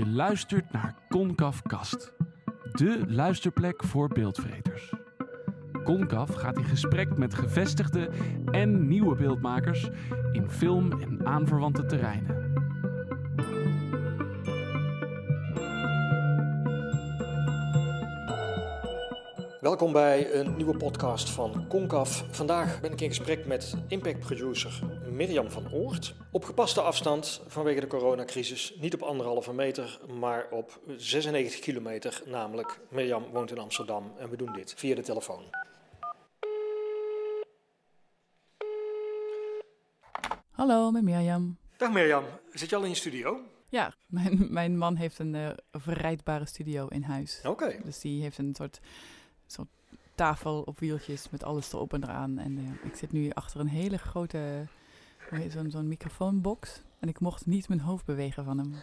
Je luistert naar Concaf Kast, de luisterplek voor beeldvreters. Concaf gaat in gesprek met gevestigde en nieuwe beeldmakers in film en aanverwante terreinen. Welkom bij een nieuwe podcast van Concaf. Vandaag ben ik in gesprek met impact producer Mirjam van Oort. Op gepaste afstand vanwege de coronacrisis, niet op anderhalve meter, maar op 96 kilometer. Namelijk, Mirjam woont in Amsterdam en we doen dit via de telefoon. Hallo, met Mirjam. Dag Mirjam, zit je al in je studio? Ja, mijn, mijn man heeft een uh, verrijdbare studio in huis. Oké. Dus die heeft een soort, soort tafel op wieltjes met alles erop en eraan. En uh, ik zit nu achter een hele grote, zo'n zo'n microfoonbox. En ik mocht niet mijn hoofd bewegen van hem.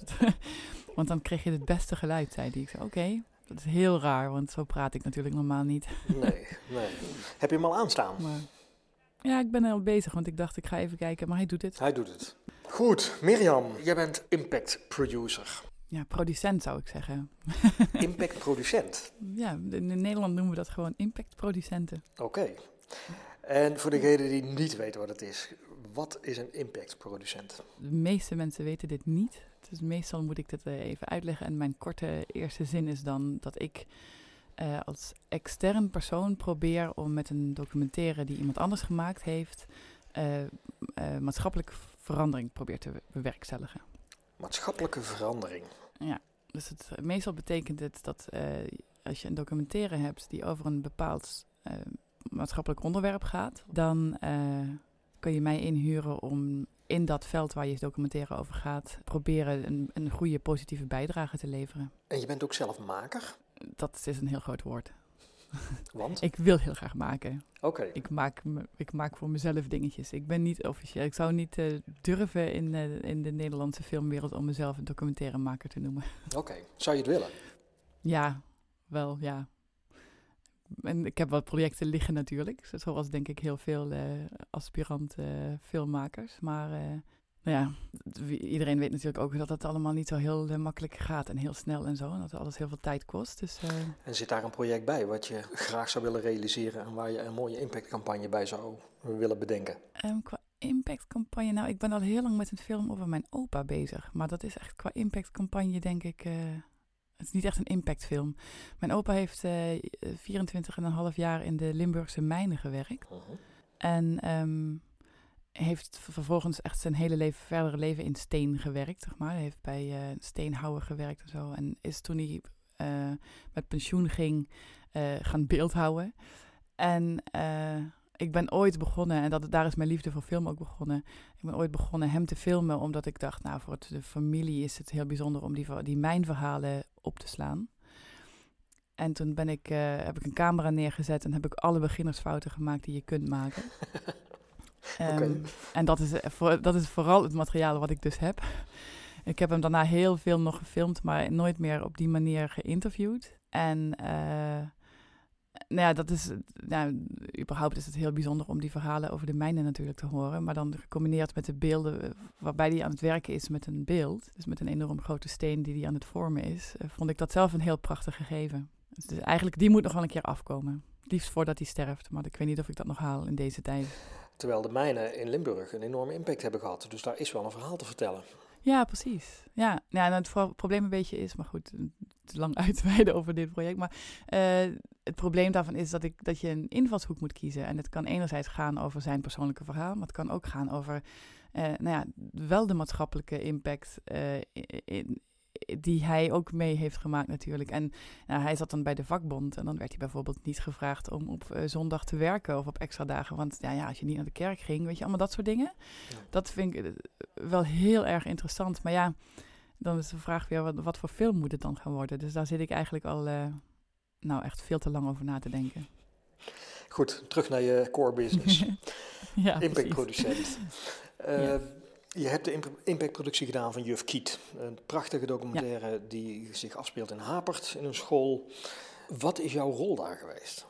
want dan kreeg je het beste geluid, zei hij. Ik zei, oké, dat is heel raar, want zo praat ik natuurlijk normaal niet. nee, nee. Heb je hem al aanstaan? Maar, ja, ik ben er al bezig, want ik dacht ik ga even kijken, maar hij doet het. Hij doet het. Goed, Mirjam, jij bent impact producer. Ja, producent zou ik zeggen. Impact producent? ja, in Nederland noemen we dat gewoon impact producenten. Oké. En voor degenen die niet weten wat het is, wat is een impact producent? De meeste mensen weten dit niet. Dus meestal moet ik dit even uitleggen. En mijn korte eerste zin is dan dat ik uh, als extern persoon probeer om met een documentaire die iemand anders gemaakt heeft, uh, uh, maatschappelijke verandering probeer te bewerkstelligen. Maatschappelijke verandering. Ja, dus het, meestal betekent het dat als je een documentaire hebt die over een bepaald maatschappelijk onderwerp gaat, dan kun je mij inhuren om in dat veld waar je documentaire over gaat, proberen een, een goede positieve bijdrage te leveren. En je bent ook zelf maker? Dat is een heel groot woord. Want? ik wil heel graag maken. Oké. Ik, maak, ik maak voor mezelf dingetjes. Ik ben niet officieel. Ik zou niet uh, durven in, uh, in de Nederlandse filmwereld om mezelf een documentairemaker te noemen. Oké. Zou je het willen? Ja, wel, ja. En ik heb wat projecten liggen natuurlijk. Zoals denk ik heel veel uh, aspirant filmmakers. Maar nou ja, iedereen weet natuurlijk ook dat het allemaal niet zo heel uh, makkelijk gaat en heel snel en zo. En dat alles heel veel tijd kost. Dus. En zit daar een project bij wat je graag zou willen realiseren en waar je een mooie impactcampagne bij zou willen bedenken? Um, qua impactcampagne, nou ik ben al heel lang met een film over mijn opa bezig. Maar dat is echt qua impactcampagne denk ik, het is niet echt een impactfilm. Mijn opa heeft 24,5 jaar in de Limburgse mijnen gewerkt. -huh. En... Um, heeft vervolgens echt zijn hele leven, verdere leven in steen gewerkt, zeg maar. Hij heeft bij uh, steenhouwer gewerkt en zo. En is toen hij uh, met pensioen ging, uh, gaan beeldhouden. En ik ben ooit begonnen, en dat, daar is mijn liefde voor film ook begonnen. Ik ben ooit begonnen hem te filmen, omdat ik dacht, nou, voor het, de familie is het heel bijzonder om die, die mijn verhalen op te slaan. En toen ben ik, heb ik een camera neergezet en heb ik alle beginnersfouten gemaakt die je kunt maken. Um, okay. En dat is, voor, dat is vooral het materiaal wat ik dus heb. Ik heb hem daarna heel veel nog gefilmd, maar nooit meer op die manier geïnterviewd. En uh, nou ja, dat is, nou, überhaupt is het heel bijzonder om die verhalen over de mijnen natuurlijk te horen. Maar dan gecombineerd met de beelden waarbij hij aan het werken is met een beeld. Dus met een enorm grote steen die hij aan het vormen is. Uh, vond ik dat zelf een heel prachtig gegeven. Dus eigenlijk, die moet nog wel een keer afkomen. Liefst voordat hij sterft, maar ik weet niet of ik dat nog haal in deze tijd. Terwijl de mijnen in Limburg een enorme impact hebben gehad. Dus daar is wel een verhaal te vertellen. Ja, precies. Ja, ja en het probleem een beetje is, maar goed, te lang uitweiden over dit project. Maar uh, het probleem daarvan is dat, ik, dat je een invalshoek moet kiezen. En het kan enerzijds gaan over zijn persoonlijke verhaal, maar het kan ook gaan over, uh, nou ja, wel de maatschappelijke impact uh, in, die hij ook mee heeft gemaakt natuurlijk. En nou, hij zat dan bij de vakbond en dan werd hij bijvoorbeeld niet gevraagd om op uh, zondag te werken of op extra dagen. Want ja, ja, als je niet naar de kerk ging, weet je, allemaal dat soort dingen. Ja. Dat vind ik wel heel erg interessant. Maar ja, dan is de vraag weer, wat, wat voor film moet het dan gaan worden? Dus daar zit ik eigenlijk al, uh, nou echt veel te lang over na te denken. Goed, terug naar je core business. ja, Impactproducent. Uh, ja. Je hebt de impactproductie gedaan van Juf Kiet. Een prachtige documentaire ja. die zich afspeelt in Hapert, in een school. Wat is jouw rol daar geweest?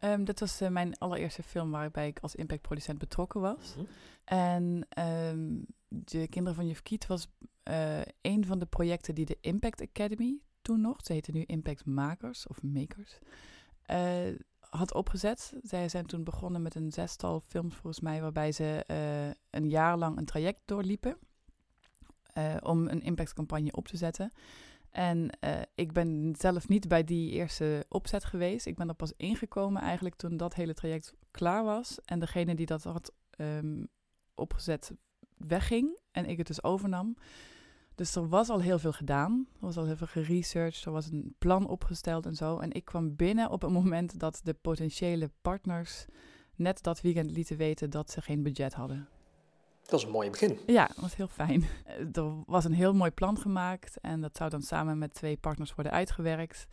Um, dat was uh, mijn allereerste film waarbij ik als impactproducent betrokken was. Mm -hmm. En um, de kinderen van Juf Kiet was uh, een van de projecten die de Impact Academy toen nog, ze heten nu Impact Makers of Makers, uh, had opgezet. Zij zijn toen begonnen met een zestal films volgens mij, waarbij ze een jaar lang een traject doorliepen om een impactcampagne op te zetten. En ik ben zelf niet bij die eerste opzet geweest. Ik ben er pas ingekomen eigenlijk toen dat hele traject klaar was. En degene die dat had um, opgezet wegging en ik het dus overnam. Dus er was al heel veel gedaan. Er was al heel veel geresearched. Er was een plan opgesteld en zo. En ik kwam binnen op een moment dat de potentiële partners net dat weekend lieten weten dat ze geen budget hadden. Dat is een mooi begin. Ja, dat was heel fijn. Er was een heel mooi plan gemaakt en dat zou dan samen met twee partners worden uitgewerkt.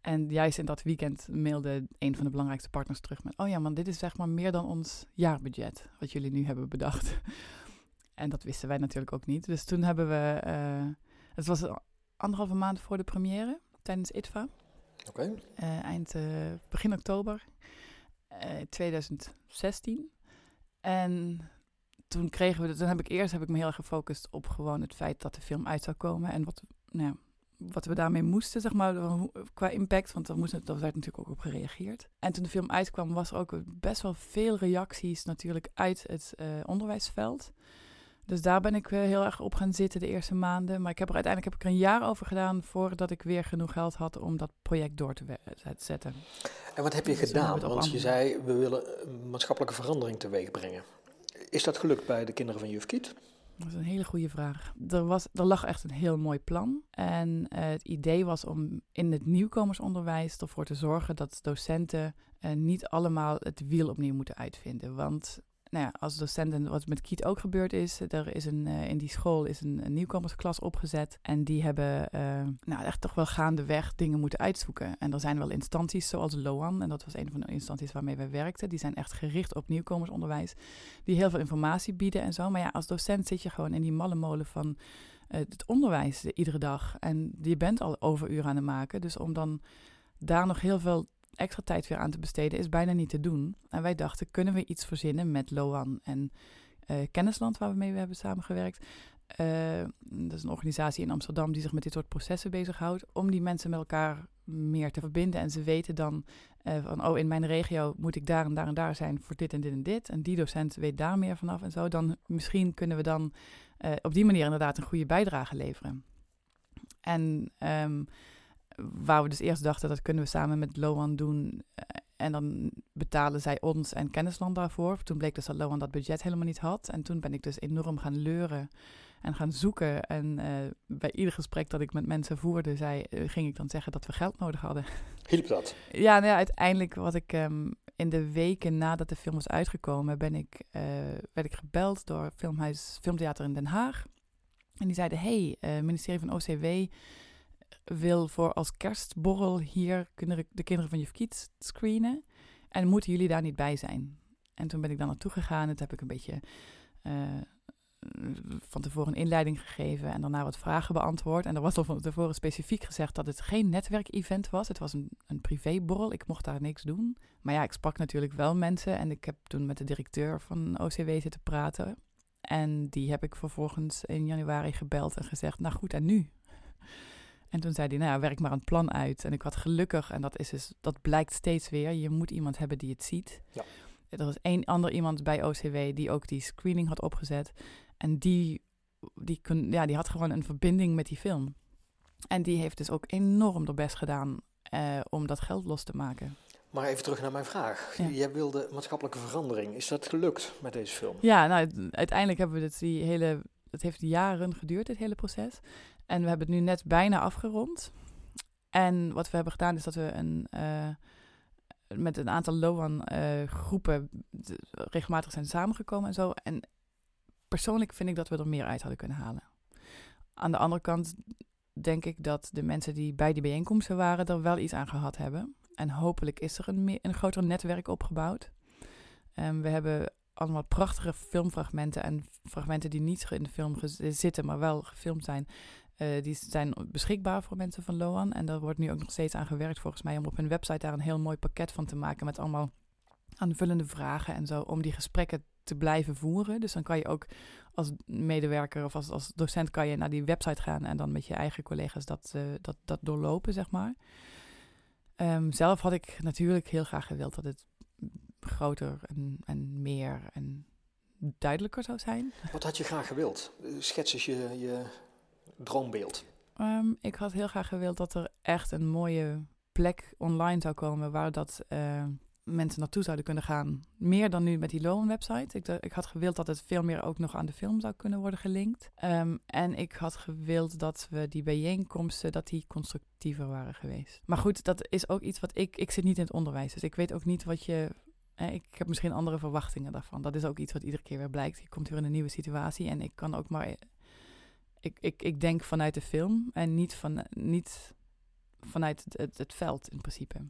En juist in dat weekend mailde een van de belangrijkste partners terug met: Oh ja, man, dit is zeg maar meer dan ons jaarbudget, wat jullie nu hebben bedacht. En dat wisten wij natuurlijk ook niet. Dus toen hebben we. Uh, het was anderhalve maand voor de première tijdens ITVA. Oké. Uh, eind, uh, begin oktober 2016. En toen kregen we. Toen heb ik eerst heb ik me heel erg gefocust op gewoon het feit dat de film uit zou komen. En wat, nou, wat we daarmee moesten, zeg maar, qua impact. Want daar, moest, daar werd natuurlijk ook op gereageerd. En toen de film uitkwam, was er ook best wel veel reacties natuurlijk uit het onderwijsveld. Dus daar ben ik heel erg op gaan zitten de eerste maanden. Maar ik heb er uiteindelijk heb ik er een jaar over gedaan voordat ik weer genoeg geld had om dat project door te zetten. En wat heb je dus gedaan? Want je zei, we willen maatschappelijke verandering teweeg brengen. Is dat gelukt bij de kinderen van Juf Kiet? Dat is een hele goede vraag. Er, was, er lag echt een heel mooi plan. En uh, het idee was om in het nieuwkomersonderwijs ervoor te zorgen dat docenten uh, niet allemaal het wiel opnieuw moeten uitvinden. Want nou ja, als docent, wat met Kiet ook gebeurd is, er is een, uh, in die school is een, nieuwkomersklas opgezet. En die hebben uh, nou, echt toch wel gaandeweg dingen moeten uitzoeken. En er zijn wel instanties zoals LOAN, en dat was een van de instanties waarmee wij werkten. Die zijn echt gericht op nieuwkomersonderwijs, die heel veel informatie bieden en zo. Maar ja, als docent zit je gewoon in die malle molen van uh, het onderwijs iedere dag. En je bent al overuren aan het maken. Dus om dan daar nog heel veel extra tijd weer aan te besteden is bijna niet te doen. En wij dachten, kunnen we iets verzinnen met Loan en uh, Kennisland, waar we mee hebben samengewerkt. Uh, dat is een organisatie in Amsterdam die zich met dit soort processen bezighoudt. Om die mensen met elkaar meer te verbinden. En ze weten dan uh, van, oh, in mijn regio moet ik daar en daar en daar zijn voor dit en dit en dit. En die docent weet daar meer vanaf en zo. Dan misschien kunnen we dan op die manier inderdaad een goede bijdrage leveren. En um, waar we dus eerst dachten, dat kunnen we samen met Loan doen. Eh, en dan betalen zij ons en Kennisland daarvoor. Toen bleek dus dat Loan dat budget helemaal niet had. En toen ben ik dus enorm gaan leuren en gaan zoeken. En uh, bij ieder gesprek dat ik met mensen voerde, zei, uh, ging ik dan zeggen dat we geld nodig hadden. Hielp dat? Ja, nou ja uiteindelijk wat ik um, in de weken nadat de film was uitgekomen, ben ik, uh, werd ik gebeld door Filmhuis, Filmtheater in Den Haag. En die zeiden, hey, ministerie van OCW wil voor als kerstborrel hier kunnen de kinderen van Juf Kiet screenen. En moeten jullie daar niet bij zijn? En toen ben ik daar naartoe gegaan. Het heb ik een beetje uh, van tevoren een inleiding gegeven en daarna wat vragen beantwoord. En er was al van tevoren specifiek gezegd dat het geen netwerkevent was. Het was een, een privéborrel. Ik mocht daar niks doen. Maar ja, ik sprak natuurlijk wel mensen. En ik heb toen met de directeur van OCW zitten praten. En die heb ik vervolgens in januari gebeld en gezegd: Nou goed, en nu? En toen zei hij, nou ja, werk maar een plan uit. En ik had gelukkig, en dat, is dus, dat blijkt steeds weer, je moet iemand hebben die het ziet. Ja. Er was één ander iemand bij OCW die ook die screening had opgezet. En die, die, kun, ja, die had gewoon een verbinding met die film. En die heeft dus ook enorm de best gedaan eh, om dat geld los te maken. Maar even terug naar mijn vraag. Ja. Jij wilde maatschappelijke verandering. Is dat gelukt met deze film? Ja, nou, uiteindelijk hebben we het die hele... Het heeft jaren geduurd, dit hele proces. En we hebben het nu net bijna afgerond. En wat we hebben gedaan is dat we een, uh, met een aantal LOAN uh, groepen regelmatig zijn samengekomen en zo. En persoonlijk vind ik dat we er meer uit hadden kunnen halen. Aan de andere kant denk ik dat de mensen die bij die bijeenkomsten waren er wel iets aan gehad hebben. En hopelijk is er een, een groter netwerk opgebouwd. Um, we hebben allemaal prachtige filmfragmenten en fragmenten die niet in de film zitten, maar wel gefilmd zijn. Uh, die zijn beschikbaar voor mensen van Loan. En daar wordt nu ook nog steeds aan gewerkt volgens mij om op hun website daar een heel mooi pakket van te maken met allemaal aanvullende vragen en zo om die gesprekken te blijven voeren. Dus dan kan je ook als medewerker of als, docent kan je naar die website gaan en dan met je eigen collega's dat, uh, dat, dat doorlopen, zeg maar. Um, zelf had ik natuurlijk heel graag gewild dat het groter en, en meer en duidelijker zou zijn. Wat had je graag gewild? Schets eens je, je droombeeld. Um, ik had heel graag gewild dat er echt een mooie plek online zou komen waar dat uh, mensen naartoe zouden kunnen gaan. Meer dan nu met die Loan-website. Ik, ik, had gewild dat het veel meer ook nog aan de film zou kunnen worden gelinkt. Um, en ik had gewild dat we die bijeenkomsten, dat die constructiever waren geweest. Maar goed, dat is ook iets wat ik... Ik zit niet in het onderwijs, dus ik weet ook niet wat je... ik heb misschien andere verwachtingen daarvan. Dat is ook iets wat iedere keer weer blijkt. Je komt weer in een nieuwe situatie en ik kan ook maar... Ik, ik, ik denk vanuit de film en niet, van, niet vanuit het, het, het veld in principe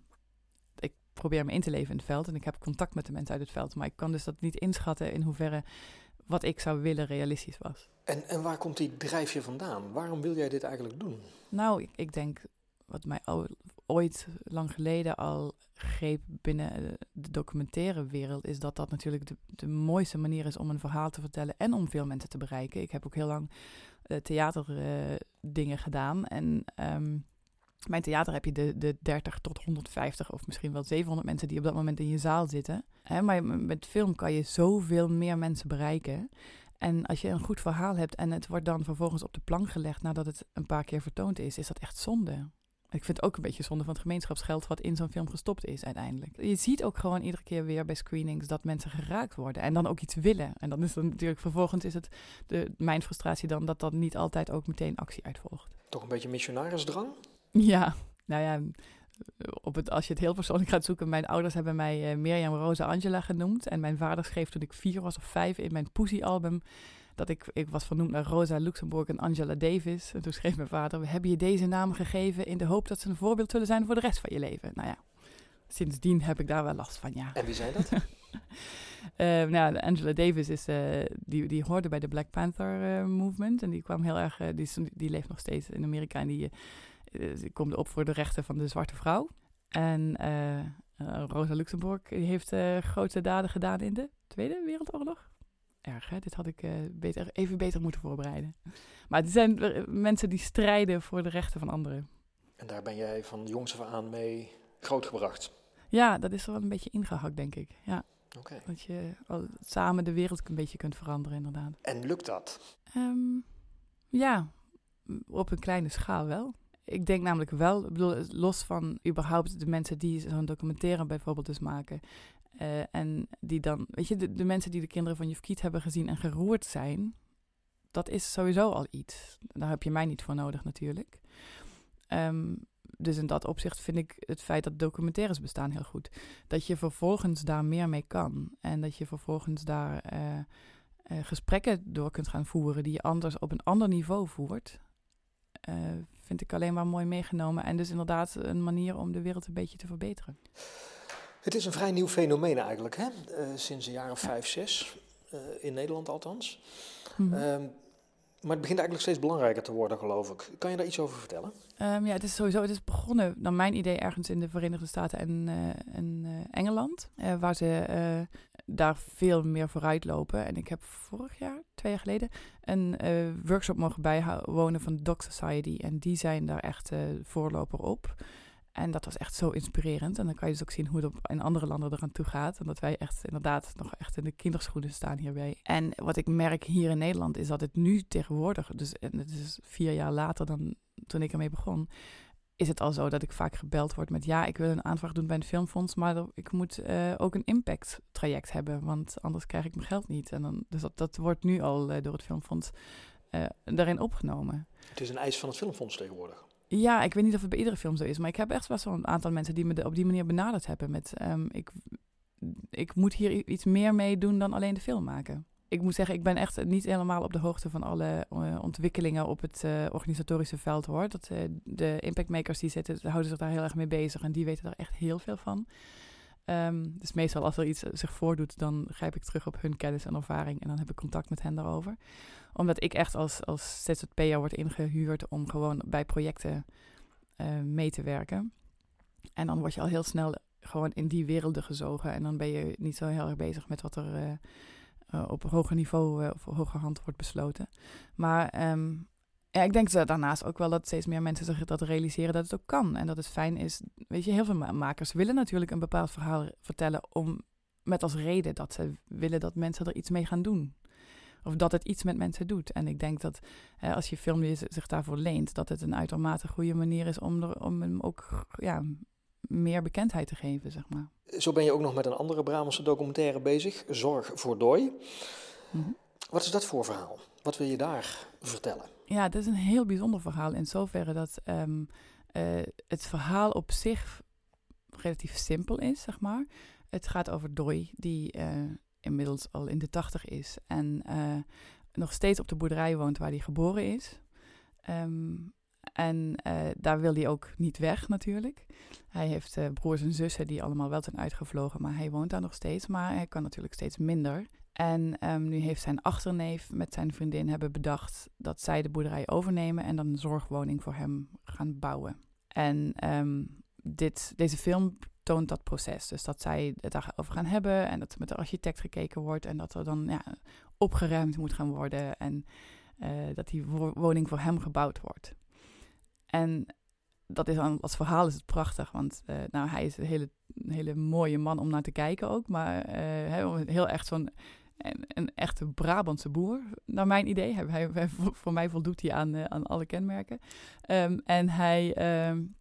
probeer me in te leven in het veld. En ik heb contact met de mensen uit het veld. Maar ik kan dus dat niet inschatten in hoeverre wat ik zou willen realistisch was. En, en waar komt die drijfje vandaan? Waarom wil jij dit eigenlijk doen? Nou, ik, ik denk wat mij ooit lang geleden al greep binnen de documentaire wereld, is dat dat natuurlijk de, de mooiste manier is om een verhaal te vertellen en om veel mensen te bereiken. Ik heb ook heel lang uh, theaterdingen uh, gedaan en um, mijn theater heb je de, de 30 tot 150 of misschien wel 700 mensen die op dat moment in je zaal zitten. Hè, maar met film kan je zoveel meer mensen bereiken. En als je een goed verhaal hebt en het wordt dan vervolgens op de plank gelegd nadat het een paar keer vertoond is, is dat echt zonde. Ik vind het ook een beetje zonde van het gemeenschapsgeld wat in zo'n film gestopt is uiteindelijk. Je ziet ook gewoon iedere keer weer bij screenings dat mensen geraakt worden en dan ook iets willen. En dan is dan natuurlijk vervolgens is het de, mijn frustratie dan dat dat niet altijd ook meteen actie uitvolgt. Toch een beetje missionarisdrang? Ja, nou ja, op het, als je het heel persoonlijk gaat zoeken, mijn ouders hebben mij uh, Mirjam Rosa Angela genoemd. En mijn vader schreef toen ik vier was of vijf in mijn Poesie-album dat ik, ik was vernoemd naar Rosa Luxemburg en Angela Davis. En toen schreef mijn vader, we hebben je deze namen gegeven in de hoop dat ze een voorbeeld zullen zijn voor de rest van je leven. Nou ja, sindsdien heb ik daar wel last van, ja. En wie zijn dat? uh, nou, Angela Davis is, uh, die, die hoorde bij de Black Panther uh, movement. En die kwam heel erg, die, die leeft nog steeds in Amerika. En die uh, komt op voor de rechten van de zwarte vrouw. En Rosa Luxemburg die heeft grote daden gedaan in de Tweede Wereldoorlog. Erg, hè? Dit had ik beter, even beter moeten voorbereiden. Maar het zijn mensen die strijden voor de rechten van anderen. En daar ben jij van jongs af aan mee grootgebracht? Ja, dat is er wel een beetje ingehakt, denk ik. Ja. Okay. Dat je samen de wereld een beetje kunt veranderen, inderdaad. En lukt dat? Um, ja, op een kleine schaal wel ik denk namelijk wel, ik bedoel, los van überhaupt de mensen die zo'n documentaire bijvoorbeeld dus maken. Uh, en die dan, weet je, de, mensen die de kinderen van Juf Kiet hebben gezien en geroerd zijn, dat is sowieso al iets. Daar heb je mij niet voor nodig natuurlijk. Um, dus in dat opzicht vind ik het feit dat documentaires bestaan heel goed. Dat je vervolgens daar meer mee kan. En dat je vervolgens daar uh, uh, gesprekken door kunt gaan voeren die je anders op een ander niveau voert. Vind ik alleen maar mooi meegenomen. En dus inderdaad een manier om de wereld een beetje te verbeteren. Het is een vrij nieuw fenomeen eigenlijk, hè? Uh, sinds een jaar of vijf, zes. Uh, in Nederland althans. Mm -hmm. um, maar het begint eigenlijk steeds belangrijker te worden, geloof ik. Kan je daar iets over vertellen? Um, ja, het is sowieso het is begonnen, naar mijn idee, ergens in de Verenigde Staten en, uh, en uh, Engeland. Uh, waar ze daar veel meer vooruit lopen. En ik heb vorig jaar, twee jaar geleden, een workshop mogen bijwonen van de Doc Society. En die zijn daar echt voorloper op. En dat was echt zo inspirerend. En dan kan je dus ook zien hoe het in andere landen eraan toe gaat. En dat wij echt inderdaad nog echt in de kinderschoenen staan hierbij. En wat ik merk hier in Nederland is dat het nu tegenwoordig, dus en het is vier jaar later dan toen ik ermee begon, is het al zo dat ik vaak gebeld word met ja, ik wil een aanvraag doen bij een filmfonds, maar ik moet uh, ook een impact traject hebben, want anders krijg ik mijn geld niet. En dan, dus dat, wordt nu al uh, door het filmfonds daarin opgenomen. Het is een eis van het filmfonds tegenwoordig. Ja, ik weet niet of het bij iedere film zo is, maar ik heb echt wel een aantal mensen die me op die manier benaderd hebben met um, ik, ik moet hier iets meer mee doen dan alleen de film maken. Ik moet zeggen, ik ben echt niet helemaal op de hoogte van alle uh, ontwikkelingen op het uh, organisatorische veld hoor. Dat, uh, de impactmakers die zitten, houden zich daar heel erg mee bezig en die weten daar echt heel veel van. Um, dus meestal als er iets zich voordoet, dan grijp ik terug op hun kennis en ervaring en dan heb ik contact met hen daarover. Omdat ik echt als, als ZZP'er word ingehuurd om gewoon bij projecten uh, mee te werken. En dan word je al heel snel gewoon in die werelden gezogen. En dan ben je niet zo heel erg bezig met wat er eh, eh, op hoger niveau of hoger hand wordt besloten. Maar ehm, ja, ik denk daarnaast ook wel dat steeds meer mensen zich dat realiseren dat het ook kan. En dat het fijn is. Weet je, heel veel makers willen natuurlijk een bepaald verhaal vertellen om met als reden dat ze willen dat mensen er iets mee gaan doen. Of dat het iets met mensen doet. En ik denk dat als je film zich daarvoor leent, dat het een uitermate goede manier is om, er, om hem ook ja, meer bekendheid te geven, zeg maar. Zo ben je ook nog met een andere Brabantse documentaire bezig, Zorg voor Dooi. Mhm. Wat is dat voor verhaal? Wat wil je daar vertellen? Ja, het is een heel bijzonder verhaal in zoverre dat um, het verhaal op zich relatief simpel is, zeg maar. Het gaat over Dooi, die uh, inmiddels al in de tachtig is en uh, nog steeds op de boerderij woont waar hij geboren is. Um, en daar wil hij ook niet weg natuurlijk. Hij heeft broers en zussen die allemaal wel zijn uitgevlogen, maar hij woont daar nog steeds. Maar hij kan natuurlijk steeds minder. En um, nu heeft zijn achterneef met zijn vriendin hebben bedacht dat zij de boerderij overnemen en dan een zorgwoning voor hem gaan bouwen. En um, dit, deze film toont dat proces. Dus dat zij het daarover gaan hebben en dat er met de architect gekeken wordt en dat er dan ja, opgeruimd moet gaan worden en uh, dat die woning voor hem gebouwd wordt. En dat is als verhaal is het prachtig, want uh, nou, hij is een hele, hele mooie man om naar te kijken ook. Maar uh, heel echt zo'n een, echte Brabantse boer, naar mijn idee. Hij, hij, voor mij voldoet hij aan, uh, aan alle kenmerken. Um, en hij, um,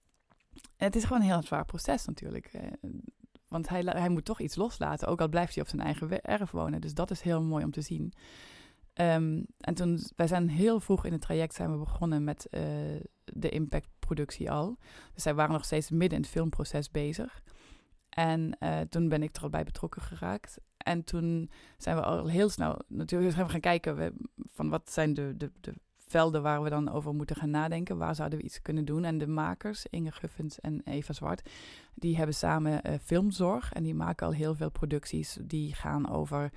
het is gewoon een heel zwaar proces natuurlijk. want hij, hij moet toch iets loslaten, ook al blijft hij op zijn eigen erf wonen. Dus dat is heel mooi om te zien. Um, en toen, wij zijn heel vroeg in het traject zijn we begonnen met uh, de impactproductie al. Dus zij waren nog steeds midden in het filmproces bezig. En toen ben ik er al bij betrokken geraakt. En toen zijn we al heel snel natuurlijk zijn we gaan kijken van wat zijn de, de, de velden waar we dan over moeten gaan nadenken. Waar zouden we iets kunnen doen? En de makers, Inge Guffens en Eva Zwart, die hebben samen uh, filmzorg. En die maken al heel veel producties die gaan over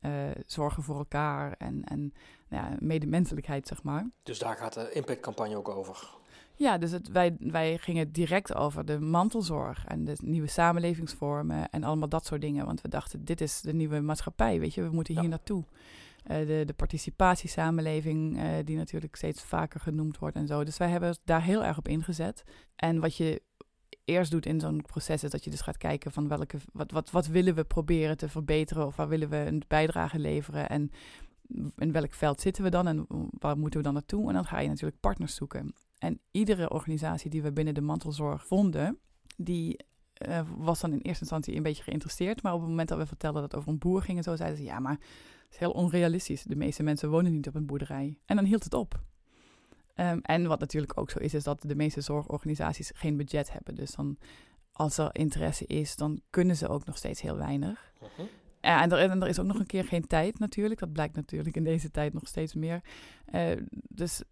uh, zorgen voor elkaar en, en ja, medemenselijkheid, zeg maar. Dus daar gaat de impactcampagne ook over? Ja, dus het, wij, wij gingen direct over de mantelzorg en de nieuwe samenlevingsvormen en allemaal dat soort dingen. Want we dachten, dit is de nieuwe maatschappij, weet je, we moeten hier ja. naartoe. Uh, de, de participatiesamenleving, uh, die natuurlijk steeds vaker genoemd wordt en zo. Dus wij hebben daar heel erg op ingezet. En wat je eerst doet in zo'n proces is dat je dus gaat kijken van welke, wat, wat, wat willen we proberen te verbeteren of waar willen we een bijdrage leveren en in welk veld zitten we dan en waar moeten we dan naartoe? En dan ga je natuurlijk partners zoeken. En iedere organisatie die we binnen de mantelzorg vonden, die uh, was dan in eerste instantie een beetje geïnteresseerd. Maar op het moment dat we vertelden dat het over een boer ging en zo, zeiden ze ja, maar het is heel onrealistisch. De meeste mensen wonen niet op een boerderij. En dan hield het op. Um, en wat natuurlijk ook zo is, is dat de meeste zorgorganisaties geen budget hebben. Dus dan, als er interesse is, dan kunnen ze ook nog steeds heel weinig. Uh -huh. Ja, en er, en er, is ook nog een keer geen tijd natuurlijk. Dat blijkt natuurlijk in deze tijd nog steeds meer. Uh, dus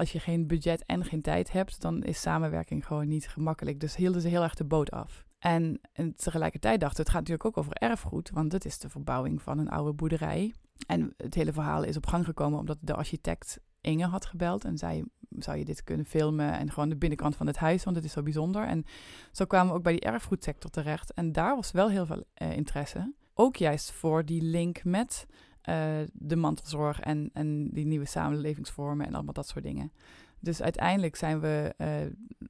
als je geen budget en geen tijd hebt, dan is samenwerking gewoon niet gemakkelijk. Dus hielden ze heel erg de boot af. En, en tegelijkertijd dachten het gaat natuurlijk ook over erfgoed, want dat is de verbouwing van een oude boerderij. En het hele verhaal is op gang gekomen omdat de architect Inge had gebeld en zei: Zou je dit kunnen filmen? En gewoon de binnenkant van het huis, want het is zo bijzonder. En zo kwamen we ook bij die erfgoedsector terecht. En daar was wel heel veel uh, interesse. Ook juist voor die link met uh, de mantelzorg en, en die nieuwe samenlevingsvormen en allemaal dat soort dingen. Dus uiteindelijk zijn we uh,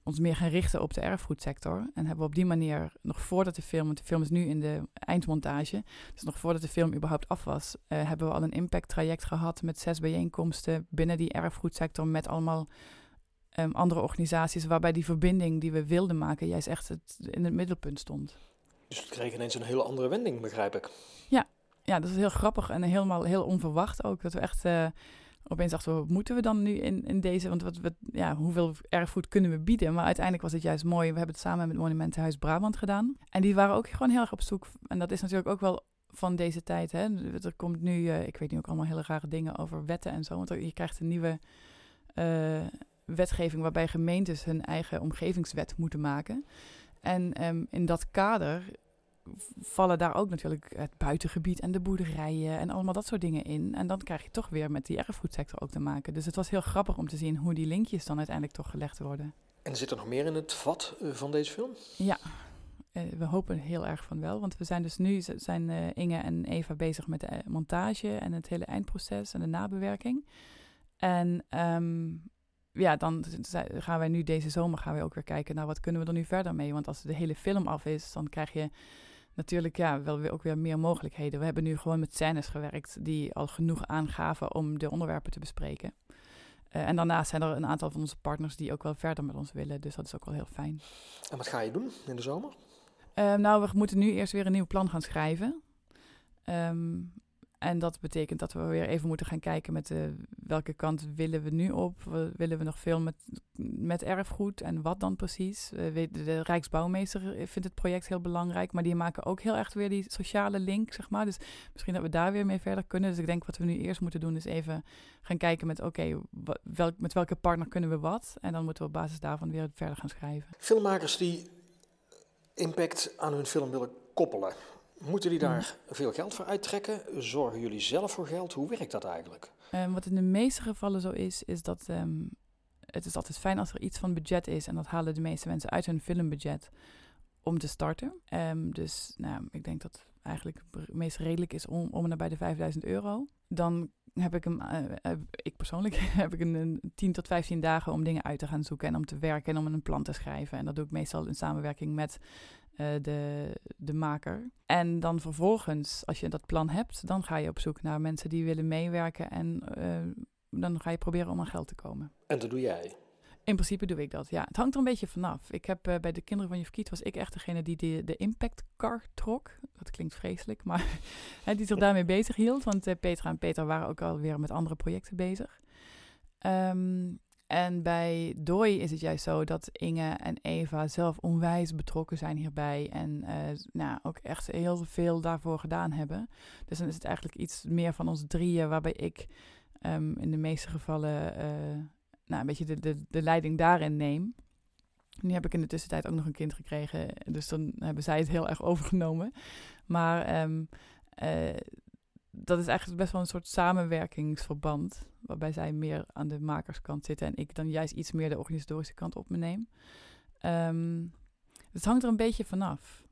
ons meer gaan richten op de erfgoedsector. En hebben we op die manier, nog voordat de film, want de film is nu in de eindmontage, dus nog voordat de film überhaupt af was, uh, hebben we al een impact traject gehad met zes bijeenkomsten binnen die erfgoedsector met allemaal um, andere organisaties, waarbij die verbinding die we wilden maken juist echt het, in het middelpunt stond. Dus het kreeg ineens een hele andere wending, begrijp ik. Ja, ja dat is heel grappig en helemaal heel onverwacht ook. Dat we echt uh, opeens dachten, wat moeten we dan nu in, in deze? Want wat, wat, ja, hoeveel erfgoed kunnen we bieden? Maar uiteindelijk was het juist mooi. We hebben het samen met Monumentenhuis Brabant gedaan. En die waren ook gewoon heel erg op zoek. En dat is natuurlijk ook wel van deze tijd. Hè? Er komt nu, uh, ik weet nu ook allemaal hele rare dingen over wetten en zo. Want je krijgt een nieuwe uh, wetgeving waarbij gemeentes hun eigen omgevingswet moeten maken. En um, in dat kader vallen daar ook natuurlijk het buitengebied en de boerderijen en allemaal dat soort dingen in. En dan krijg je toch weer met die erfgoedsector ook te maken. Dus het was heel grappig om te zien hoe die linkjes dan uiteindelijk toch gelegd worden. En zit er nog meer in het vat van deze film? Ja, we hopen heel erg van wel, want we zijn dus nu, zijn Inge en Eva bezig met de montage en het hele eindproces en de nabewerking. En ehm, ja, dan gaan wij nu deze zomer gaan we ook weer kijken naar wat kunnen we er nu verder mee. Want als de hele film af is, dan krijg je natuurlijk ja, wel weer ook weer meer mogelijkheden. We hebben nu gewoon met scènes gewerkt die al genoeg aangaven om de onderwerpen te bespreken. Uh, en daarnaast zijn er een aantal van onze partners die ook wel verder met ons willen. Dus dat is ook wel heel fijn. En wat ga je doen in de zomer? Uh, nou, we moeten nu eerst weer een nieuw plan gaan schrijven. Um, en dat betekent dat we weer even moeten gaan kijken met de, welke kant willen we nu op. Willen we nog veel met, met erfgoed en wat dan precies? De, de Rijksbouwmeester vindt het project heel belangrijk, maar die maken ook heel echt weer die sociale link, zeg maar. Dus misschien dat we daar weer mee verder kunnen. Dus ik denk wat we nu eerst moeten doen is even gaan kijken met oké, met welke partner kunnen we wat? En dan moeten we op basis daarvan weer verder gaan schrijven. Filmmakers die impact aan hun film willen koppelen. Moeten die daar veel geld voor uittrekken? Zorgen jullie zelf voor geld? Hoe werkt dat eigenlijk? Um, wat in de meeste gevallen zo is, is dat um, het is altijd fijn als er iets van budget is. En dat halen de meeste mensen uit hun filmbudget om te starten. Um, dus nou, ik denk dat eigenlijk het meest redelijk is om, om naar de 5000 euro. Dan heb ik hem, uh, ik persoonlijk, heb ik een, een 10 tot 15 dagen om dingen uit te gaan zoeken en om te werken en om een plan te schrijven. En dat doe ik meestal in samenwerking met uh, de, de maker. En dan vervolgens, als je dat plan hebt, dan ga je op zoek naar mensen die willen meewerken en uh, dan ga je proberen om aan geld te komen. En dat doe jij? In principe doe ik dat, ja. Het hangt er een beetje vanaf. Ik heb uh, bij de kinderen van Juf Kiet was ik echt degene die de, de impact car trok. Dat klinkt vreselijk, maar die zich daarmee bezig hield. Want Petra en Peter waren ook alweer met andere projecten bezig. Um, en bij Dooi is het juist zo dat Inge en Eva zelf onwijs betrokken zijn hierbij. En uh, nou, ook echt heel veel daarvoor gedaan hebben. Dus dan is het eigenlijk iets meer van ons drieën, waarbij ik um, in de meeste gevallen uh, nou, een beetje de, de, leiding daarin neem. Nu heb ik in de tussentijd ook nog een kind gekregen, dus dan hebben zij het heel erg overgenomen. Maar um, uh, dat is eigenlijk best wel een soort samenwerkingsverband. Waarbij zij meer aan de makerskant zitten en ik dan juist iets meer de organisatorische kant op me neem. Um, het hangt er een beetje vanaf.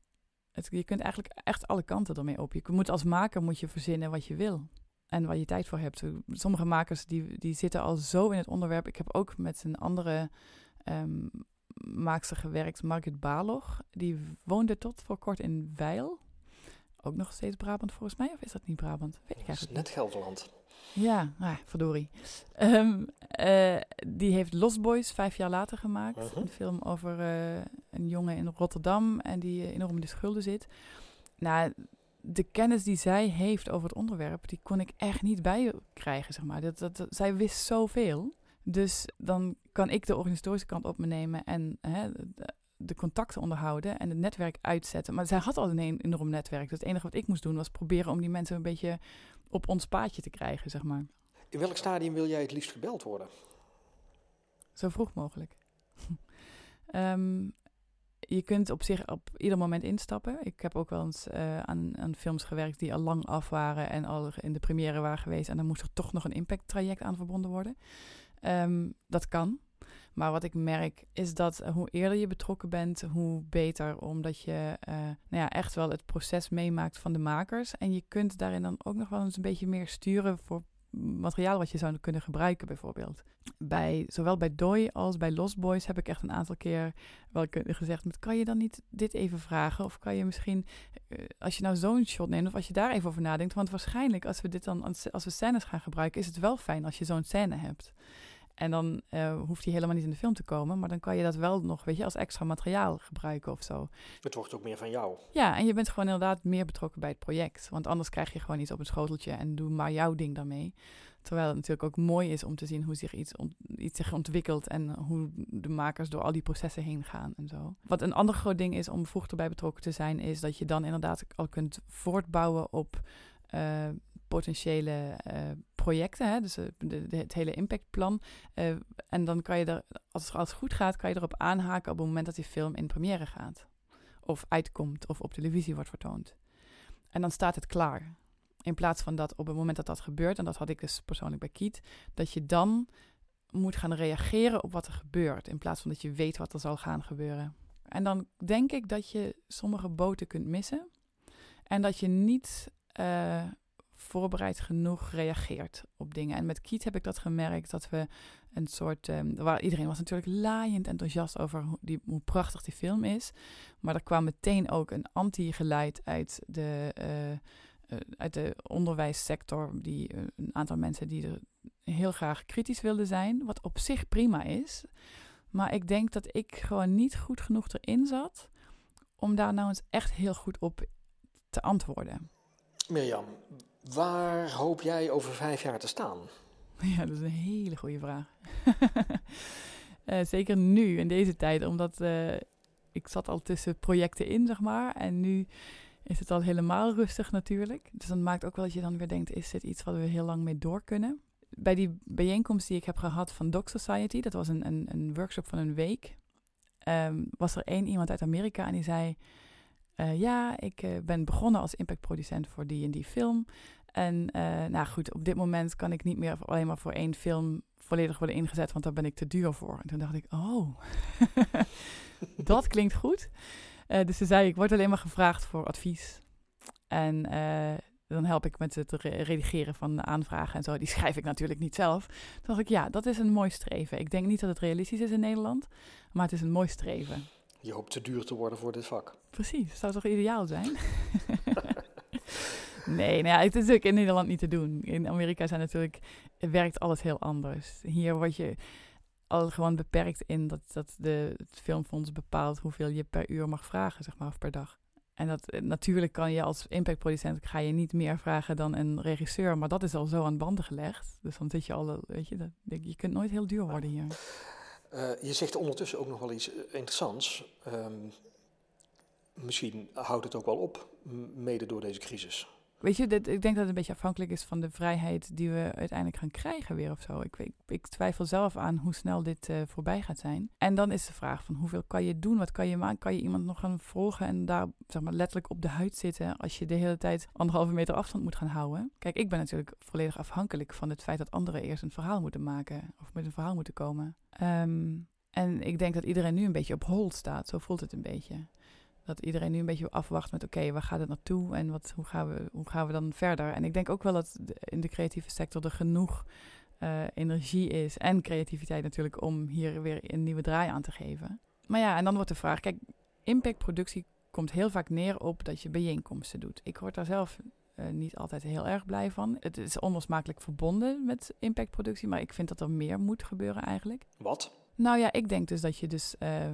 Je kunt eigenlijk echt alle kanten ermee op. Je moet als maker moet je verzinnen wat je wil. En waar je tijd voor hebt. Sommige makers die, die zitten al zo in het onderwerp. Ik heb ook met een andere um, maakster gewerkt, Margit Balog. Die woonde tot voor kort in Weil ook nog steeds Brabant volgens mij, of is dat niet Brabant? Weet ik eigenlijk net Gelderland. Ja, ah, verdorie. Um, uh, die heeft Lost Boys vijf jaar later gemaakt. Uh Een film over uh, een jongen in Rotterdam en die enorm in de schulden zit. Nou, de kennis die zij heeft over het onderwerp, die kon ik echt niet bijkrijgen, zeg maar. Dat, dat, dat, zij wist zoveel. Dus dan kan ik de organisatorische kant op me nemen en hè, de contacten onderhouden en het netwerk uitzetten. Maar zij had al een enorm netwerk. Dus het enige wat ik moest doen was proberen om die mensen een beetje op ons paadje te krijgen, zeg maar. In welk stadium wil jij het liefst gebeld worden? Zo vroeg mogelijk. um, je kunt op zich op ieder moment instappen. Ik heb ook wel eens uh, aan, aan, films gewerkt die al lang af waren en al in de première waren geweest. En dan moest er toch nog een impact traject aan verbonden worden. Um, dat kan. Maar wat ik merk is dat eh, hoe eerder je betrokken bent, hoe beter. Omdat je uh, nou ja, echt wel het proces meemaakt van de makers. En je kunt daarin dan ook nog wel eens een beetje meer sturen voor materiaal wat je zou kunnen gebruiken, bijvoorbeeld. Bij, zowel bij Doi als bij Lost Boys heb ik echt een aantal keer wel gezegd: kan je dan niet dit even vragen? Of kan je misschien, uh, als je nou zo'n shot neemt, of als je daar even over nadenkt. Want waarschijnlijk, als we dit dan als we scènes gaan gebruiken, is het wel fijn als je zo'n scène hebt. En dan uh, hoeft hij helemaal niet in de film te komen. Maar dan kan je dat wel nog, weet je, als extra materiaal gebruiken of zo. Het wordt ook meer van jou. Ja, en je bent gewoon inderdaad meer betrokken bij het project. Want anders krijg je gewoon iets op een schoteltje en doe maar jouw ding daarmee. Terwijl het natuurlijk ook mooi is om te zien hoe zich iets, iets zich ontwikkelt en hoe de makers door al die processen heen gaan en zo. Wat een ander groot ding is om vroeg erbij betrokken te zijn, is dat je dan inderdaad al kunt voortbouwen op uh, potentiële uh, projecten, hè, dus eh, de, de, het hele impactplan. Uh, en dan kan je er, als alles goed gaat, kan je erop aanhaken op het moment dat die film in première gaat. Of uitkomt, of op televisie wordt vertoond. En dan staat het klaar. In plaats van dat op het moment dat dat gebeurt, en dat had ik dus persoonlijk bij Kiet, dat je dan moet gaan reageren op wat er gebeurt. In plaats van dat je weet wat er zal gaan gebeuren. En dan denk ik dat je sommige boten kunt missen. En dat je niet eh, voorbereid genoeg reageert op dingen. En met Kiet heb ik dat gemerkt, dat we een soort... Um, waar iedereen was natuurlijk laaiend enthousiast over hoe, die, hoe prachtig die film is. Maar er kwam meteen ook een anti-geluid uit de... Uh, uit de onderwijssector, die, een aantal mensen die er heel graag kritisch wilden zijn, wat op zich prima is. Maar ik denk dat ik gewoon niet goed genoeg erin zat om daar nou eens echt heel goed op te antwoorden. Mirjam, waar hoop jij over vijf jaar te staan? Ja, dat is een hele goede vraag. uh, zeker nu, in deze tijd, omdat uh, ik zat al tussen projecten in, zeg maar. En nu is het al helemaal rustig natuurlijk. Dus dat maakt ook wel dat je dan weer denkt, is dit iets wat we heel lang mee door kunnen? Bij die bijeenkomst die ik heb gehad van Doc Society, dat was een, een, een workshop van een week, um, was er één iemand uit Amerika en die zei... Uh, ja, ik ben begonnen als impactproducent voor die en die film. En uh, nou goed, op dit moment kan ik niet meer alleen maar voor één film volledig worden ingezet, want daar ben ik te duur voor. En toen dacht ik, oh, dat klinkt goed. dus ze zei, ik word alleen maar gevraagd voor advies. En dan help ik met het redigeren van aanvragen en zo. Die schrijf ik natuurlijk niet zelf. Toen dacht ik, ja, dat is een mooi streven. Ik denk niet dat het realistisch is in Nederland, maar het is een mooi streven. Je hoopt te duur te worden voor dit vak. Precies, zou toch ideaal zijn? nee, nou ja, het is natuurlijk in Nederland niet te doen. In Amerika zijn natuurlijk, werkt alles heel anders. Hier word je al gewoon beperkt in dat, dat de, het filmfonds bepaalt hoeveel je per uur mag vragen, zeg maar, of per dag. En dat, eh, natuurlijk kan je als impactproducent ga je niet meer vragen dan een regisseur, maar dat is al zo aan banden gelegd. Dus dan zit je al, weet je, dat, je kunt nooit heel duur worden hier. Uh, je zegt ondertussen ook nog wel iets eh, interessants. Um, misschien houdt het ook wel op, mede door deze crisis. Weet je, dit, ik denk dat het een beetje afhankelijk is van de vrijheid die we uiteindelijk gaan krijgen weer of zo. Ik, ik, ik twijfel zelf aan hoe snel dit uh, voorbij gaat zijn. En dan is de vraag van hoeveel kan je doen? Wat kan je maken? Kan je iemand nog gaan volgen en daar zeg maar, letterlijk op de huid zitten als je de hele tijd anderhalve meter afstand moet gaan houden? Kijk, ik ben natuurlijk volledig afhankelijk van het feit dat anderen eerst een verhaal moeten maken of met een verhaal moeten komen. Um, en ik denk dat iedereen nu een beetje op hold staat. Zo voelt het een beetje dat iedereen nu een beetje afwacht met oké, waar gaat het naartoe en wat, hoe, gaan we, hoe gaan we dan verder? En ik denk ook wel dat in de creatieve sector er genoeg uh, energie is en creativiteit natuurlijk om hier weer een nieuwe draai aan te geven. Maar ja, en dan wordt de vraag, kijk, impactproductie komt heel vaak neer op dat je bijeenkomsten doet. Ik word daar zelf uh, niet altijd heel erg blij van. Het is onlosmakelijk verbonden met impactproductie, maar ik vind dat er meer moet gebeuren eigenlijk. Wat? Nou ja, ik denk dus dat je dus uh,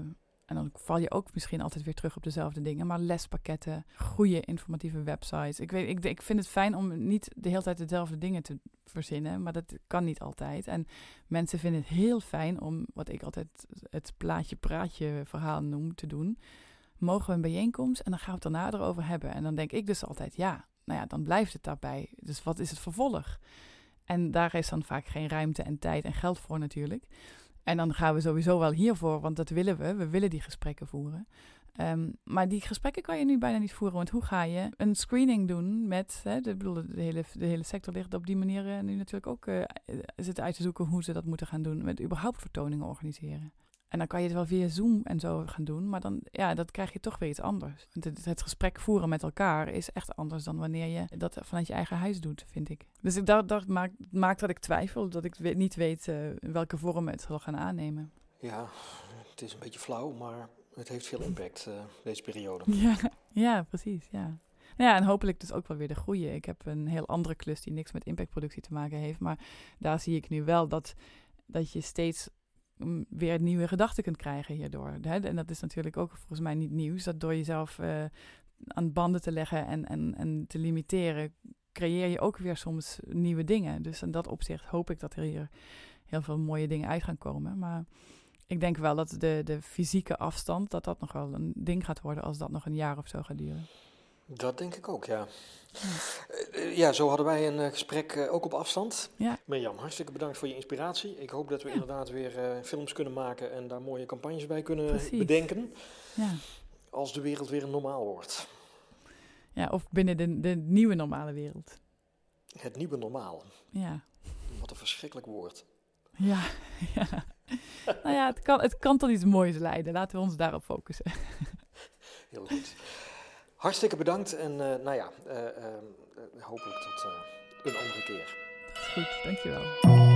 en dan val je ook misschien altijd weer terug op dezelfde dingen. Maar lespakketten, goede informatieve websites. Ik, weet, ik, ik vind het fijn om niet de hele tijd dezelfde dingen te verzinnen. Maar dat kan niet altijd. En mensen vinden het heel fijn om, wat ik altijd het plaatje-praatje verhaal noem, te doen. Mogen we een bijeenkomst en dan gaan we het daarna erover hebben. En dan denk ik dus altijd, ja, nou ja, dan blijft het daarbij. Dus wat is het vervolg? En daar is dan vaak geen ruimte en tijd en geld voor natuurlijk. En dan gaan we sowieso wel hiervoor, want dat willen we. We willen die gesprekken voeren. Um, maar die gesprekken kan je nu bijna niet voeren. Want hoe ga je een screening doen met. Hè, de, bedoel, de, hele, de hele sector ligt op die manier uh, nu natuurlijk ook uh, zitten uit te zoeken hoe ze dat moeten gaan doen. Met überhaupt vertoningen organiseren. En dan kan je het wel via Zoom en zo gaan doen, maar dan ja, dat krijg je toch weer iets anders. Het, het gesprek voeren met elkaar is echt anders dan wanneer je dat vanuit je eigen huis doet, vind ik. Dus ik, dat, dat maakt, maakt dat ik twijfel, dat ik niet weet uh, welke vorm het zal gaan aannemen. Ja, het is een beetje flauw, maar het heeft veel impact, uh, deze periode. Ja, ja precies, ja. Ja, en hopelijk dus ook wel weer de groeien. Ik heb een heel andere klus die niks met impactproductie te maken heeft, maar daar zie ik nu wel dat, dat je steeds weer nieuwe gedachten kunt krijgen hierdoor. Hè? En dat is natuurlijk ook volgens mij niet nieuws. Dat door jezelf uh, aan banden te leggen en, en, en te limiteren, creëer je ook weer soms nieuwe dingen. Dus in dat opzicht hoop ik dat er hier heel veel mooie dingen uit gaan komen. Maar ik denk wel dat de, de fysieke afstand, dat dat nog wel een ding gaat worden als dat nog een jaar of zo gaat duren. Dat denk ik ook, ja. Ja, zo hadden wij een uh, gesprek uh, ook op afstand. Ja. Mirjam, hartstikke bedankt voor je inspiratie. Ik hoop dat we ja. inderdaad weer films kunnen maken en daar mooie campagnes bij kunnen Precies. bedenken. Ja. Als de wereld weer normaal wordt. Ja, of binnen de, de nieuwe normale wereld. Het nieuwe normaal. Ja. Wat een verschrikkelijk woord. Ja, ja. nou ja, het kan, het kan tot iets moois leiden. Laten we ons daarop focussen. Heel goed. Hartstikke bedankt en uh, nou ja, uh, hopelijk tot een andere keer. Goed, dankjewel.